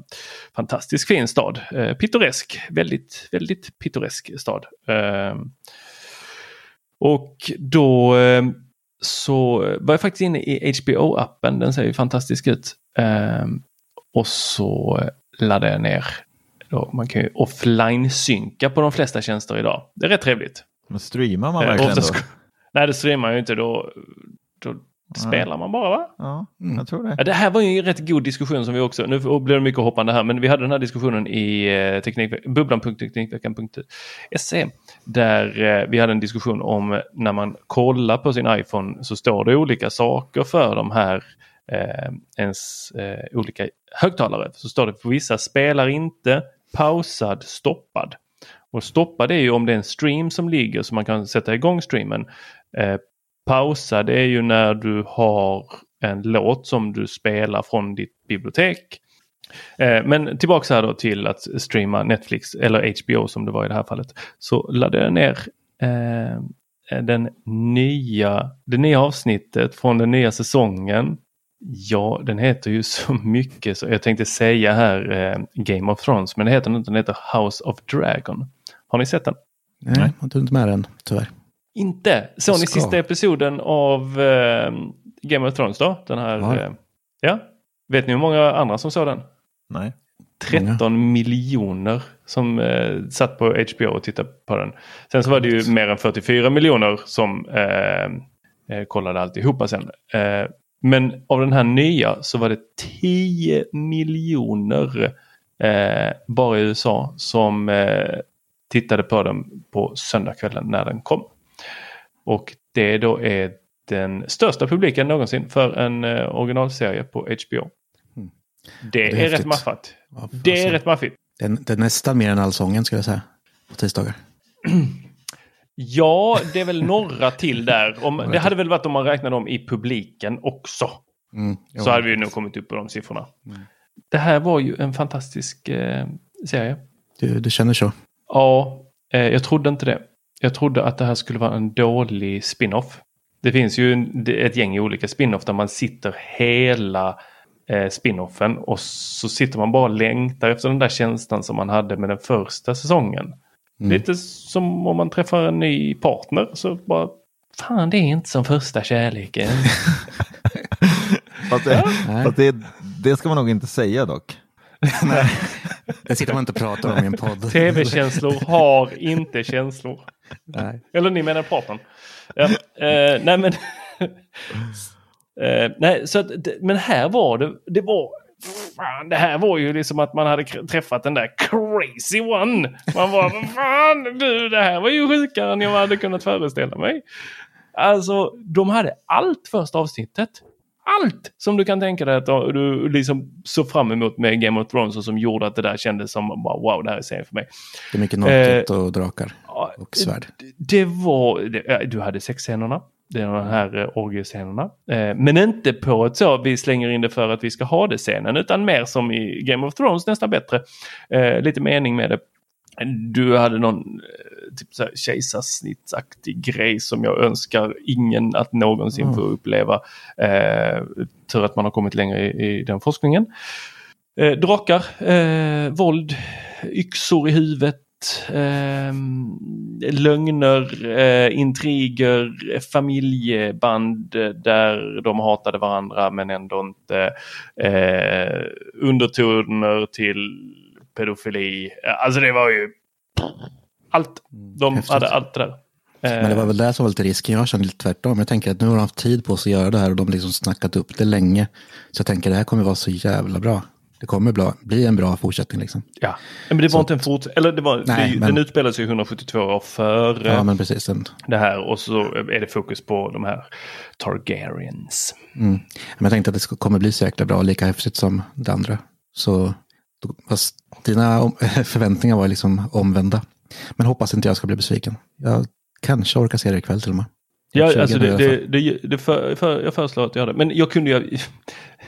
Fantastiskt fin stad. Eh, pittoresk. Väldigt, väldigt pittoresk stad. Eh, och då eh, så var jag faktiskt inne i HBO-appen. Den ser ju fantastisk ut. Eh, och så laddade jag ner. Då, man kan ju offline-synka på de flesta tjänster idag. Det är rätt trevligt. Men streamar man eh, verkligen då? Nej, det streamar ju inte. Då, då Spelar man bara va? Ja, jag tror det. Ja, det här var ju en rätt god diskussion som vi också, nu blir det mycket hoppande här, men vi hade den här diskussionen i eh, teknik, bubblan.teknikveckan.se där eh, vi hade en diskussion om när man kollar på sin iPhone så står det olika saker för de här eh, ens eh, olika högtalare. Så står det för vissa spelar inte, pausad, stoppad. Och stoppad är ju om det är en stream som ligger så man kan sätta igång streamen. Eh, pausa det är ju när du har en låt som du spelar från ditt bibliotek. Eh, men tillbaks här då till att streama Netflix eller HBO som det var i det här fallet. Så laddade jag ner eh, den nya, det nya avsnittet från den nya säsongen. Ja, den heter ju [LAUGHS] så mycket så jag tänkte säga här eh, Game of Thrones men det heter inte, den heter House of Dragon. Har ni sett den? Nej, jag har inte med den tyvärr. Inte? Såg ni sista episoden av eh, Game of Thrones då? Den här, ja. Eh, ja. Vet ni hur många andra som såg den? Nej. 13 många. miljoner som eh, satt på HBO och tittade på den. Sen så var det ju mer än 44 miljoner som eh, eh, kollade alltihopa sen. Eh, men av den här nya så var det 10 miljoner eh, bara i USA som eh, tittade på den på söndagskvällen när den kom. Och det då är den största publiken någonsin för en uh, originalserie på HBO. Mm. Det, det, är, är rätt maffat. Ja, det är rätt maffigt. Det, det är nästan mer än Allsången skulle jag säga. På tisdagar. [CLEARS THROAT] ja, det är väl några till där. Om, det hade väl varit om man räknade dem i publiken också. Mm, så hade vi nog kommit upp på de siffrorna. Mm. Det här var ju en fantastisk eh, serie. Du, du känner så? Ja, eh, jag trodde inte det. Jag trodde att det här skulle vara en dålig spin-off. Det finns ju ett gäng olika spin-off där man sitter hela eh, spin-offen och så sitter man bara och längtar efter den där känslan som man hade med den första säsongen. Mm. Lite som om man träffar en ny partner så bara Fan det är inte som första kärleken. [LAUGHS] fast det, fast det, det ska man nog inte säga dock. [LAUGHS] Nej, [LAUGHS] det sitter man inte och pratar om i en podd. Tv-känslor har inte känslor. Nej. Eller ni menar partnern. Ja, eh, nej men... eh, nej, så att, men här var det, det var fan, det här var ju liksom att man hade träffat den där crazy one. Man var, fan du, det här var ju sjukare än jag hade kunnat föreställa mig. Alltså, de hade allt första avsnittet. Allt som du kan tänka dig att du liksom såg fram emot med Game of Thrones och som gjorde att det där kändes som wow, det här är serien för mig. Det är mycket naket eh, och drakar och svärd. Det var, det, du hade sexscenerna. Det är de här eh, orgiescenerna. Eh, men inte på ett så vi slänger in det för att vi ska ha det scenen utan mer som i Game of Thrones nästan bättre. Eh, lite mening med det. Du hade någon typ kejsarsnittsaktig grej som jag önskar ingen att någonsin mm. få uppleva. Eh, tur att man har kommit längre i, i den forskningen. Eh, drakar, eh, våld, yxor i huvudet, eh, lögner, eh, intriger, familjeband där de hatade varandra men ändå inte eh, undertoner till pedofili. Alltså det var ju allt. De Häftigt. hade allt det där. Men det var väl det som var lite risken. Jag känner lite tvärtom. Jag tänker att nu har de haft tid på sig att göra det här och de har liksom snackat upp det länge. Så jag tänker att det här kommer vara så jävla bra. Det kommer bli, en bra fortsättning liksom. Ja, men det var så, inte en fort... Eller det var, nej, det, men, den utspelade sig 172 år före ja, men precis, det här. Och så är det fokus på de här Targaryens. Mm. Men jag tänkte att det kommer bli så jäkla bra, lika häftigt som det andra. Så Fast dina [LAUGHS] förväntningar var liksom omvända. Men hoppas inte jag ska bli besviken. Jag kanske orkar se det ikväll till och med. Ja, alltså det, det, det, det för, för, jag föreslår att göra det. Men jag kunde ju, [LAUGHS]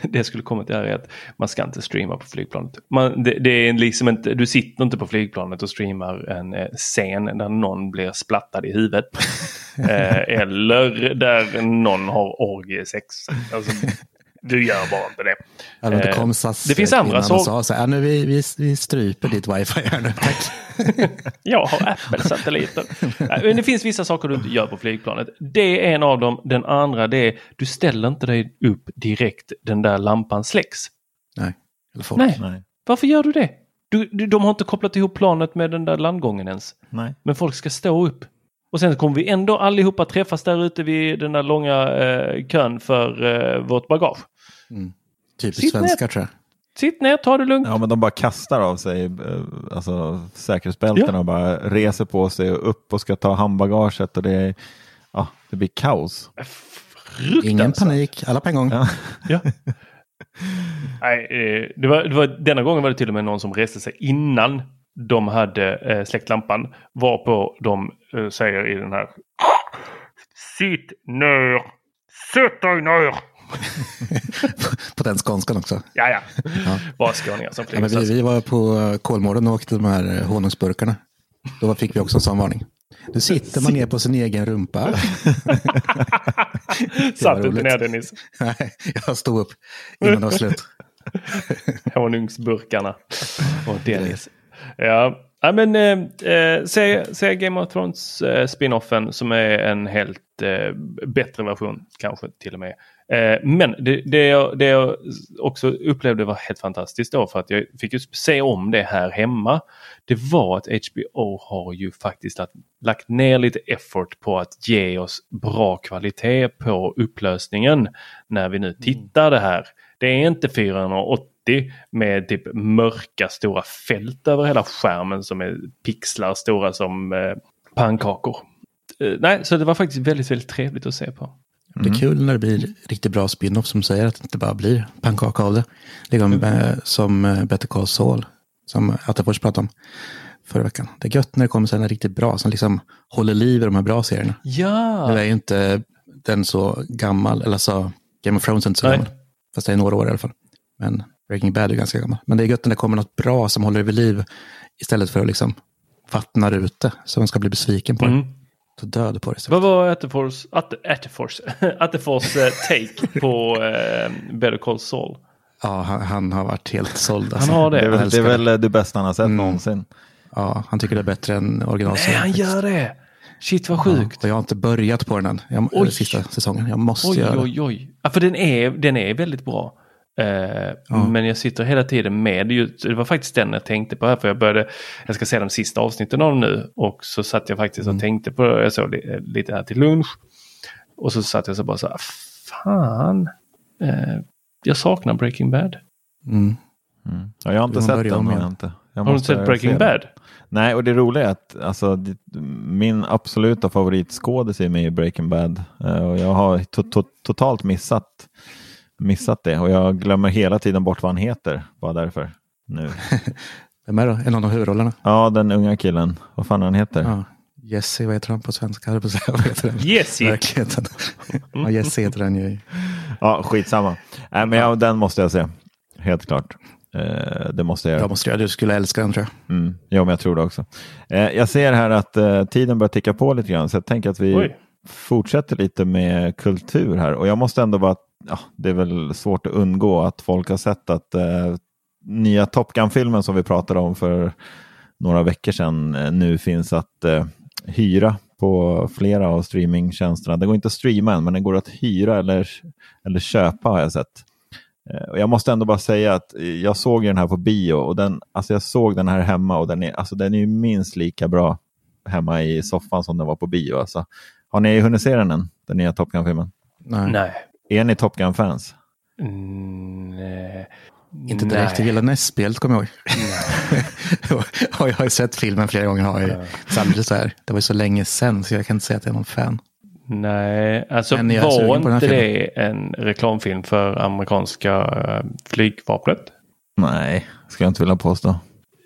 det jag skulle komma till här är att man ska inte streama på flygplanet. Man, det, är liksom inte, du sitter inte på flygplanet och streamar en eh, scen där någon blir splattad i huvudet. [LAUGHS] eh, eller där någon har orgiesex. Alltså, du gör bara inte det. Eller det, kom SAS det finns andra som sa så här, nu vi, vi, vi stryper ditt wifi här nu, tack. [LAUGHS] jag har Apple-satelliter. Men det finns vissa saker du inte gör på flygplanet. Det är en av dem. Den andra det är, du ställer inte dig upp direkt den där lampan släcks. Nej. Nej. Nej. Varför gör du det? Du, du, de har inte kopplat ihop planet med den där landgången ens. Nej. Men folk ska stå upp. Och sen kommer vi ändå allihopa träffas där ute vid den där långa eh, kön för eh, vårt bagage. Mm. Typiskt svenskar tror jag. Sitt ner, ta det lugnt. Ja, men de bara kastar av sig eh, alltså, säkerhetsbältena ja. och bara reser på sig och upp och ska ta handbagaget och det, ja, det blir kaos. Ingen panik, alla på en gång. Ja. ja. Nej, eh, det var, det var, denna gången var det till och med någon som reste sig innan de hade eh, släckt lampan. Varpå de eh, säger i den här Sitt ner! Sätt dig ner! [LAUGHS] på den skånskan också. Ja, ja. ja. Bara skåningar som ja, vi, vi var på Kolmården och åkte de här eh, honungsburkarna. Då fick vi också en sån varning. Nu sitter man ner på sin egen rumpa. [LAUGHS] Satt du inte ner Dennis? [LAUGHS] Nej, jag stod upp innan det var slut. Honungsburkarna och Dennis. Ja, ja men eh, eh, se, se Game of Thrones eh, spinoffen som är en helt eh, bättre version kanske till och med. Eh, men det, det, jag, det jag också upplevde var helt fantastiskt då för att jag fick ju se om det här hemma. Det var att HBO har ju faktiskt att, lagt ner lite effort på att ge oss bra kvalitet på upplösningen när vi nu mm. tittar det här. Det är inte 480 med typ mörka stora fält över hela skärmen som är pixlar stora som eh, pannkakor. Eh, nej, så det var faktiskt väldigt, väldigt trevligt att se på. Mm. Det är kul när det blir riktigt bra spin-off som säger att det inte bara blir pannkaka av det. Liksom, mm. som eh, Better Call Saul, som Attefors pratade om förra veckan. Det är gött när det kommer sådana riktigt bra, som liksom håller liv i de här bra serierna. Ja! Nu är ju inte den så gammal, eller så Game of Thrones är inte så Nej. gammal. Fast det är några år i alla fall. Men Breaking Bad är ganska gammal. Men det är gött när det kommer något bra som håller vid liv istället för att liksom vattna ut det så man ska bli besviken på mm. det. död på det. Vad var Attefors, Attefors, [LAUGHS] Attefors eh, take på eh, Better Call Saul? Ja, han, han, har varit helt såld. Alltså. Han har det. Det är väl det, är väl det bästa han har sett mm. någonsin. Ja, han tycker det är bättre än originalserien. Nej, han gör det! Shit vad sjukt. Ja, jag har inte börjat på den än. Jag, oj. sista säsongen. Jag måste oj, göra Oj, oj, Ja, för den är, den är väldigt bra. Uh, ja. Men jag sitter hela tiden med. Det var faktiskt den jag tänkte på här. För jag började, jag ska se de sista avsnitten av nu. Och så satt jag faktiskt och mm. tänkte på det. Jag såg lite här till lunch. Och så satt jag så bara så här. Fan. Uh, jag saknar Breaking Bad. Mm. Mm. Ja, jag har inte sett den. Jag inte. Jag har du sett Breaking Bad? Nej, och det roliga är att alltså, min absoluta favoritskådis är med i Breaking Bad. Uh, och jag har to to totalt missat, missat det och jag glömmer hela tiden bort vad han heter. Bara därför. Nu. [LAUGHS] Vem är det? En av de huvudrollerna? Ja, den unga killen. Vad fan han heter? Ja. Jesse, vad heter han på svenska? [LAUGHS] Jesse? Verkligheten. [LAUGHS] ja, Jesse heter han ju. Ja, skitsamma. Äh, men ja, den måste jag se. Helt klart. Eh, det måste jag Jag måste göra Du skulle älska den tror jag. Mm. Ja, men jag tror det också. Eh, jag ser här att eh, tiden börjar ticka på lite grann, så jag tänker att vi Oj fortsätter lite med kultur här. Och jag måste ändå bara, ja, det är väl svårt att undgå att folk har sett att eh, nya Top Gun-filmen som vi pratade om för några veckor sedan eh, nu finns att eh, hyra på flera av streamingtjänsterna. Det går inte att streama än, men det går att hyra eller, eller köpa har jag sett. Eh, och jag måste ändå bara säga att eh, jag såg den här på bio och den, alltså jag såg den här hemma och den är, alltså den är minst lika bra hemma i soffan som den var på bio. Alltså. Har ni hunnit se den än, den nya Top Gun-filmen? Nej. nej. Är ni Top Gun-fans? Mm, nej. Inte direkt, jag gillar NES-spelet kommer jag ihåg. [LAUGHS] jag har ju sett filmen flera gånger. Har jag, samtidigt så här, det var ju så länge sedan så jag kan inte säga att jag är någon fan. Nej, alltså var inte det en reklamfilm för amerikanska uh, flygvapnet? Nej, ska jag inte vilja påstå.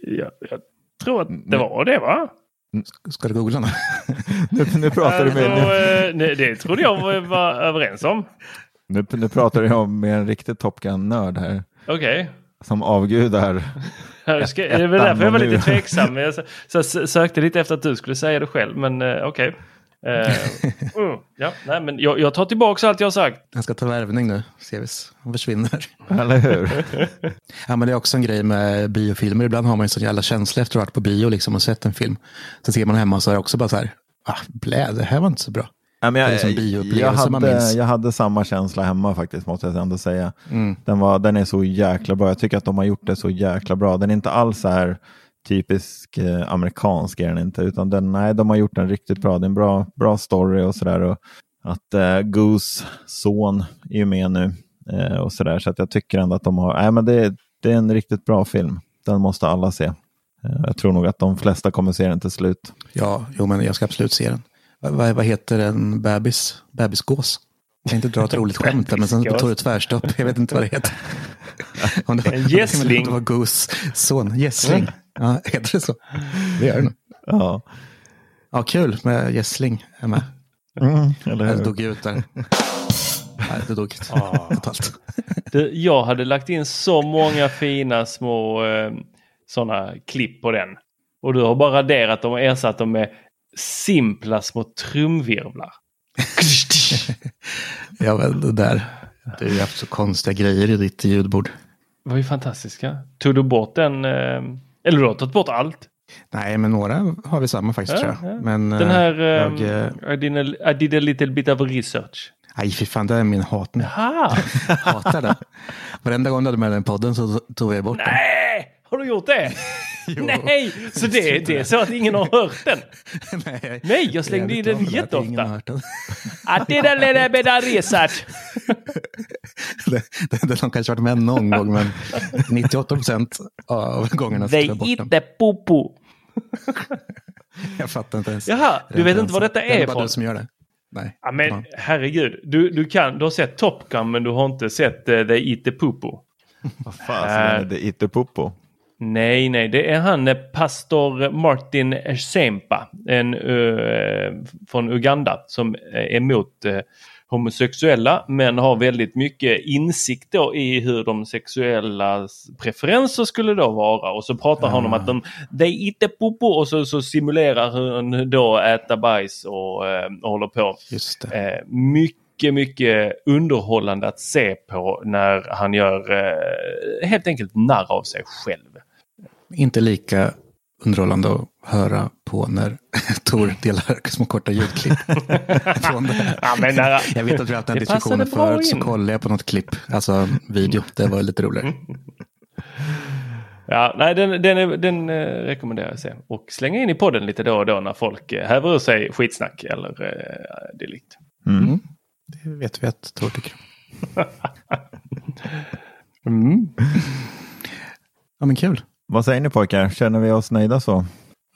Ja, jag tror att det var det va? Ska du googla nu? [LAUGHS] nu, pratar du med... Alltså, nu. Det trodde jag var överens om. Nu, nu pratar jag med en riktig Top Gun-nörd här. Okej. Okay. Som avgudar jag ska, det var därför jag var lite tveksam. Jag så, så sökte lite efter att du skulle säga det själv, men uh, okej. Okay. Uh, ja, nej, men jag, jag tar tillbaka allt jag har sagt. Han ska ta värvning nu, Sevis. Han försvinner. [LAUGHS] Eller hur? [LAUGHS] ja, men det är också en grej med biofilmer. Ibland har man ju så jävla känsla efter att ha varit på bio liksom, och sett en film. Så ser man hemma och så är det också bara så här, ah, blä, det här var inte så bra. Ja, men jag, liksom jag, hade, jag hade samma känsla hemma faktiskt, måste jag ändå säga. Mm. Den, var, den är så jäkla bra. Jag tycker att de har gjort det så jäkla bra. Den är inte alls så här typisk eh, amerikansk är den inte, utan den, nej, de har gjort den riktigt bra. Det är en bra, bra story och sådär. Att eh, Goose son är ju med nu eh, och sådär. Så att jag tycker ändå att de har, nej men det, det är en riktigt bra film. Den måste alla se. Eh, jag tror nog att de flesta kommer se den till slut. Ja, jo, men jag ska absolut se den. Vad, vad heter en bebis? Bebisgås? Jag tänkte dra ett roligt skämt där, men sen tog det tvärstopp. Jag vet inte vad det heter. [LAUGHS] Om det, en gässling. Det var Goose son. Gässling. Ja, [LAUGHS] heter det så? Det gör det nog. Ja. Ja, kul med gässling. Med. Mm, eller hur? Jag dog ut där. Nej, det dog ut ah. totalt. Jag hade lagt in så många fina små eh, sådana klipp på den. Och du har bara raderat dem och ersatt dem med simpla små trumvirvlar. [LAUGHS] ja, men det där. Du har haft så konstiga grejer i ditt ljudbord. Det var ju fantastiska. Tog du bort den? Eh, eller du har tagit bort allt? Nej, men några har vi samma faktiskt ja, tror jag. Ja. Men, den här, eh, jag, um, I, did a, I did a little bit of research. Nej, fy fan, det är min hat nu. [LAUGHS] Hatar det. Varenda gång du hade med den podden så tog jag bort Nej! den. Nej, har du gjort det? [LAUGHS] Nej, så det, det är så att ingen har hört den? Nej, Nej jag slängde in den jätteofta. Att det där lilla bädda research. det, det, det har kanske varit med någon gång, men 98 procent av gångerna så jag bort den. inte popo. jag fattar inte ens. Jaha, du vet inte vad detta är, är Det är bara du som gör det. Nej. Ja, men herregud, du, du, kan, du har sett Top Gun men du har inte sett uh, The Eat the Popo. Vad fan är uh, The Eat the Popo? Nej, nej, det är han eh, pastor Martin Sempa en, uh, från Uganda som är emot uh, homosexuella men har väldigt mycket insikt då i hur de sexuella preferenser skulle då vara och så pratar han om att de eat the popo och så, så simulerar hon då äta bajs och, eh, och håller på. Eh, mycket, mycket underhållande att se på när han gör eh, helt enkelt narr av sig själv. Inte lika underhållande att höra på när [LAUGHS] Tor delar små korta ljudklipp. [LAUGHS] från det. Ja, men när, jag vet att vi har haft den diskussionen förut, så kollade jag på något klipp, alltså video, det var lite roligare. Ja, nej, den, den, den eh, rekommenderar jag att se. Och slänga in i podden lite då och då när folk eh, häver ur sig skitsnack eller eh, dylikt. Mm. Mm. Det vet vi att Tor tycker. [LAUGHS] mm. Ja, men kul. Vad säger ni pojkar? Känner vi oss nöjda så?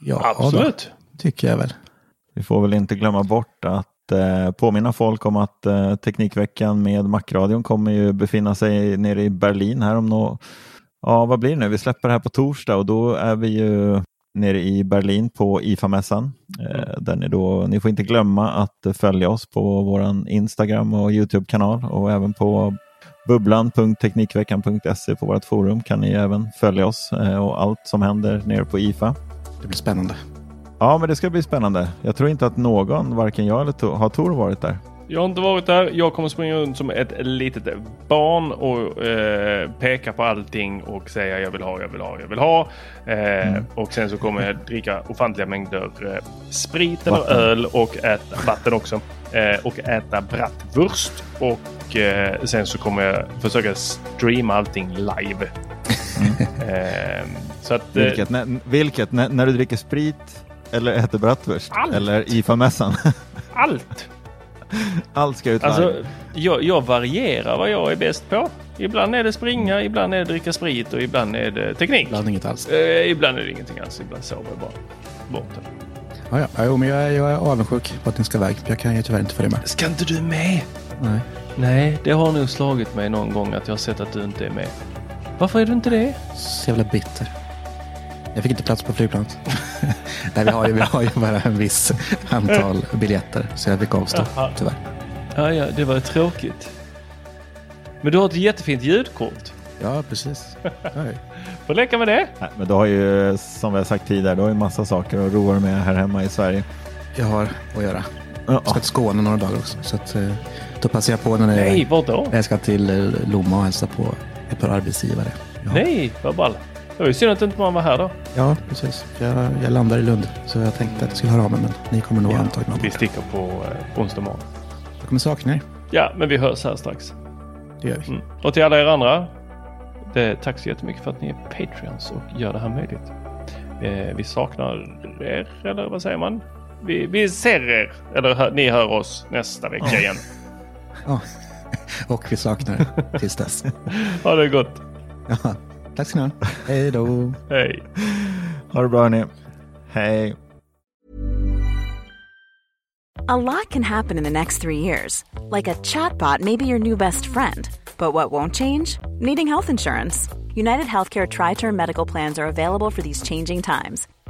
Ja, absolut. Då, tycker jag väl. Vi får väl inte glömma bort att eh, påminna folk om att eh, Teknikveckan med Macradion kommer ju befinna sig nere i Berlin här om något. Ja, vad blir det nu? Vi släpper det här på torsdag och då är vi ju nere i Berlin på IFA-mässan. Eh, där ni, då, ni får inte glömma att följa oss på vår Instagram och Youtube-kanal och även på Bubblan.teknikveckan.se på vårt forum kan ni även följa oss eh, och allt som händer nere på IFA. Det blir spännande. Ja, men det ska bli spännande. Jag tror inte att någon, varken jag eller Tor, har Tor varit där. Jag har inte varit där. Jag kommer springa runt som ett litet barn och eh, peka på allting och säga jag vill ha, jag vill ha, jag vill ha. Eh, mm. Och sen så kommer jag dricka ofantliga mängder eh, sprit eller vatten. öl och äta vatten också. Eh, och äta bratwurst. Och eh, sen så kommer jag försöka streama allting live. Mm. [LAUGHS] Eh, så att, vilket? När, vilket? När, när, du dricker sprit eller äter bratwurst? Allt. Eller IFA-mässan? [LAUGHS] Allt! Allt ska ut alltså, jag, jag, varierar vad jag är bäst på. Ibland är det springa, ibland är det dricka sprit och ibland är det teknik. Ibland inget alls. Eh, ibland är det ingenting alls. Ibland sover jag bara bort det. Ja, ja. Jo, men jag, är, jag är avundsjuk på att ni ska iväg. Jag kan ju tyvärr inte följa med. Ska inte du med? Nej. Nej, det har nog slagit mig någon gång att jag har sett att du inte är med. Varför är du inte det? Så jävla bitter. Jag fick inte plats på flygplanet. [LAUGHS] Nej, vi har ju, vi har ju bara en viss antal biljetter. Så jag fick avstå, Jaha. tyvärr. Ja, ja, det var tråkigt. Men du har ett jättefint ljudkort. Ja, precis. Får leka med det. Nej, men du har ju, som vi har sagt tidigare, du har ju massa saker att roa dig med här hemma i Sverige. Jag har att göra. Jag ska till Skåne några dagar också. Så att, eh, då passar jag på när Nej, vad då? jag ska till eh, Lomma och hälsa på ett par arbetsgivare. Nej, vad ball. Det var ju synd att inte man var här då. Ja, precis. Jag, jag landar i Lund. Så jag tänkte att jag skulle höra av mig, men ni kommer nog ja, antagligen Vi sticker på eh, onsdag morgon. Jag kommer sakna er. Ja, men vi hörs här strax. Det gör vi. Mm. Och till alla er andra. Det, tack så jättemycket för att ni är Patreons och gör det här möjligt. Eh, vi saknar er, eller vad säger man? Vi, vi ser er, eller hör, ni hör oss nästa vecka igen. Oh. [LAUGHS] Och vi saknar tills dess. [LAUGHS] ha det gott. Ja. Tack ska ni ha. Hej då. Hej. Ha det bra hörni. Hej. A lot can happen in the next three years. Like a chatbot may be your new best friend. But what won't change? Needing health insurance. United Healthcare Tri-Term Medical Plans are available for these changing times